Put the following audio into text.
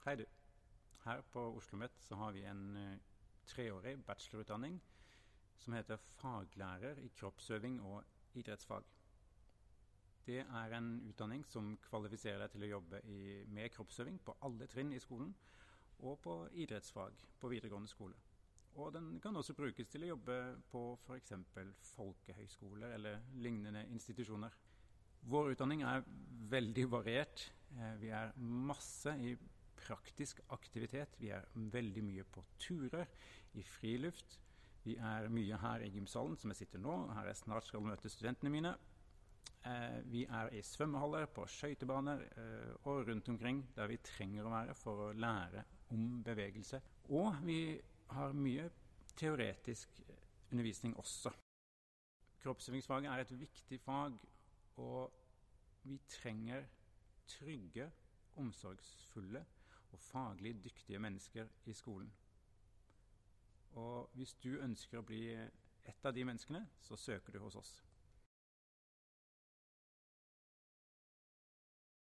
Hei, du. Her på Oslo OsloMet så har vi en uh, treårig bachelorutdanning som heter faglærer i kroppsøving og idrettsfag. Det er en utdanning som kvalifiserer deg til å jobbe i, med kroppsøving på alle trinn i skolen, og på idrettsfag på videregående skole. Og den kan også brukes til å jobbe på f.eks. folkehøyskoler eller lignende institusjoner. Vår utdanning er veldig variert. Eh, vi er masse i praktisk aktivitet. Vi er veldig mye på turer, i friluft. Vi er mye her i gymsalen, som jeg sitter nå, her jeg snart skal møte studentene mine. Eh, vi er i svømmehaller, på skøytebaner eh, og rundt omkring der vi trenger å være for å lære om bevegelse. Og vi har mye teoretisk undervisning også. Kroppsøvingsfaget er et viktig fag, og vi trenger trygge, omsorgsfulle og faglig dyktige mennesker i skolen. Og hvis du ønsker å bli et av de menneskene, så søker du hos oss.